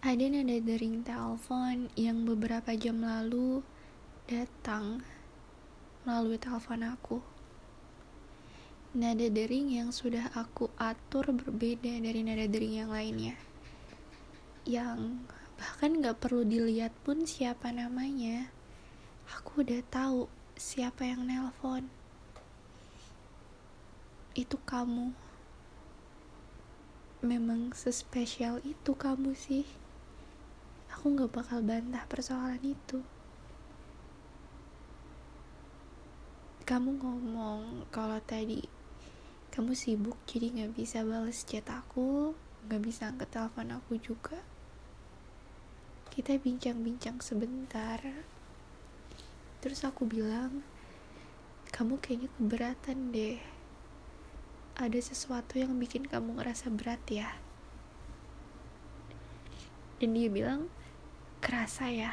Ada nada dering telepon yang beberapa jam lalu datang melalui telepon aku. Nada dering yang sudah aku atur berbeda dari nada dering yang lainnya. Yang bahkan gak perlu dilihat pun siapa namanya. Aku udah tahu siapa yang nelpon. Itu kamu memang sespesial itu kamu sih aku gak bakal bantah persoalan itu. Kamu ngomong kalau tadi kamu sibuk jadi gak bisa balas chat aku gak bisa angkat telepon aku juga. Kita bincang-bincang sebentar. Terus aku bilang kamu kayaknya keberatan deh. Ada sesuatu yang bikin kamu ngerasa berat ya. Dan dia bilang kerasa ya?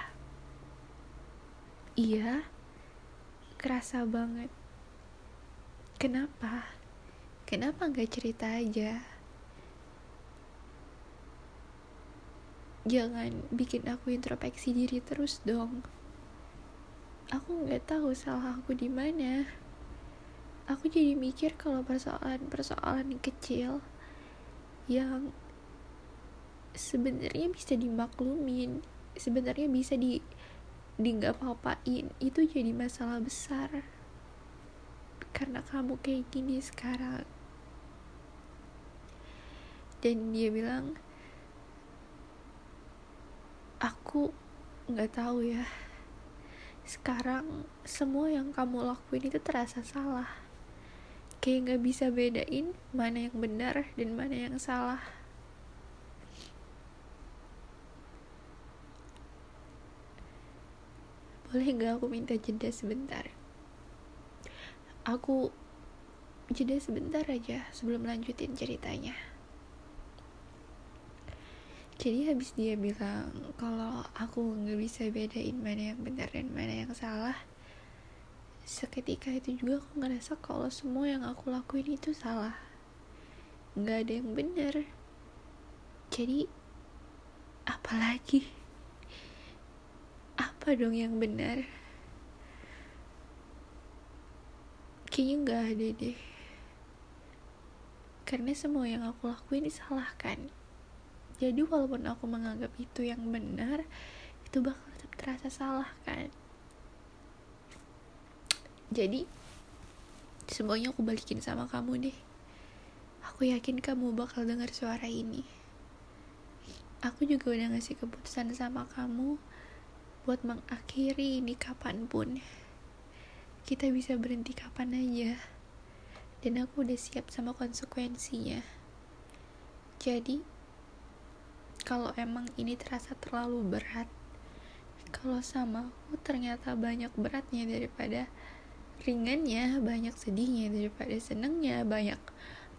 Iya kerasa banget. Kenapa? Kenapa nggak cerita aja? Jangan bikin aku introspeksi diri terus dong. Aku nggak tahu salah aku di mana. Aku jadi mikir kalau persoalan-persoalan kecil yang sebenarnya bisa dimaklumin sebenarnya bisa di di nggak apa-apain. Itu jadi masalah besar. Karena kamu kayak gini sekarang. Dan dia bilang aku nggak tahu ya. Sekarang semua yang kamu lakuin itu terasa salah. Kayak nggak bisa bedain mana yang benar dan mana yang salah boleh nggak aku minta jeda sebentar? Aku jeda sebentar aja sebelum lanjutin ceritanya. Jadi habis dia bilang kalau aku nggak bisa bedain mana yang benar dan mana yang salah seketika itu juga aku ngerasa kalau semua yang aku lakuin itu salah. Nggak ada yang benar. Jadi apalagi apa dong yang benar? Kayaknya nggak ada deh. Karena semua yang aku lakuin disalahkan. Jadi walaupun aku menganggap itu yang benar itu bakal tetap terasa salah kan? Jadi semuanya aku balikin sama kamu deh. Aku yakin kamu bakal dengar suara ini. Aku juga udah ngasih keputusan sama kamu buat mengakhiri ini kapan pun. Kita bisa berhenti kapan aja. Dan aku udah siap sama konsekuensinya. Jadi kalau emang ini terasa terlalu berat kalau sama aku ternyata banyak beratnya daripada ringannya banyak sedihnya daripada senengnya banyak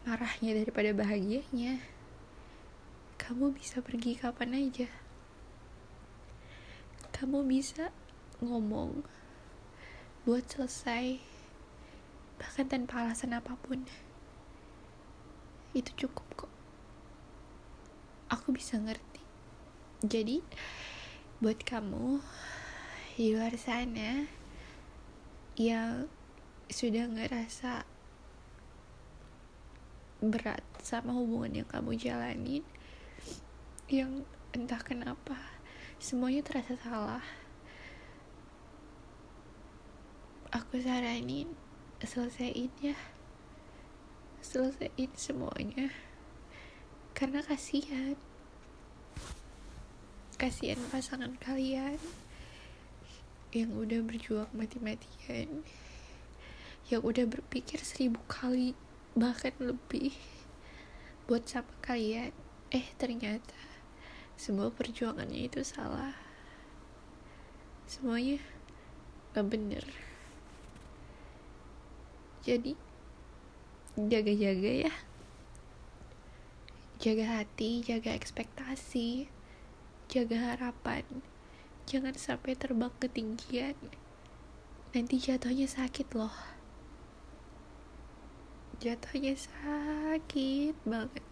marahnya daripada bahagianya kamu bisa pergi kapan aja kamu bisa ngomong buat selesai bahkan tanpa alasan apa pun. Itu cukup kok. Aku bisa ngerti. Jadi buat kamu di luar sana yang sudah ngerasa berat sama hubungan yang kamu jalanin yang entah kenapa semuanya terasa salah. Aku saranin selesaiin ya. Selesaiin semuanya. Karena kasihan. Kasihan pasangan kalian yang udah berjuang mati-matian. Yang udah berpikir seribu kali bahkan lebih buat sama kalian. Eh ternyata semua perjuangannya itu salah. Semuanya gak bener. Jadi jaga-jaga ya. Jaga hati jaga ekspektasi jaga harapan. Jangan sampai terbang ketinggian. Nanti jatuhnya sakit loh. Jatuhnya sakit banget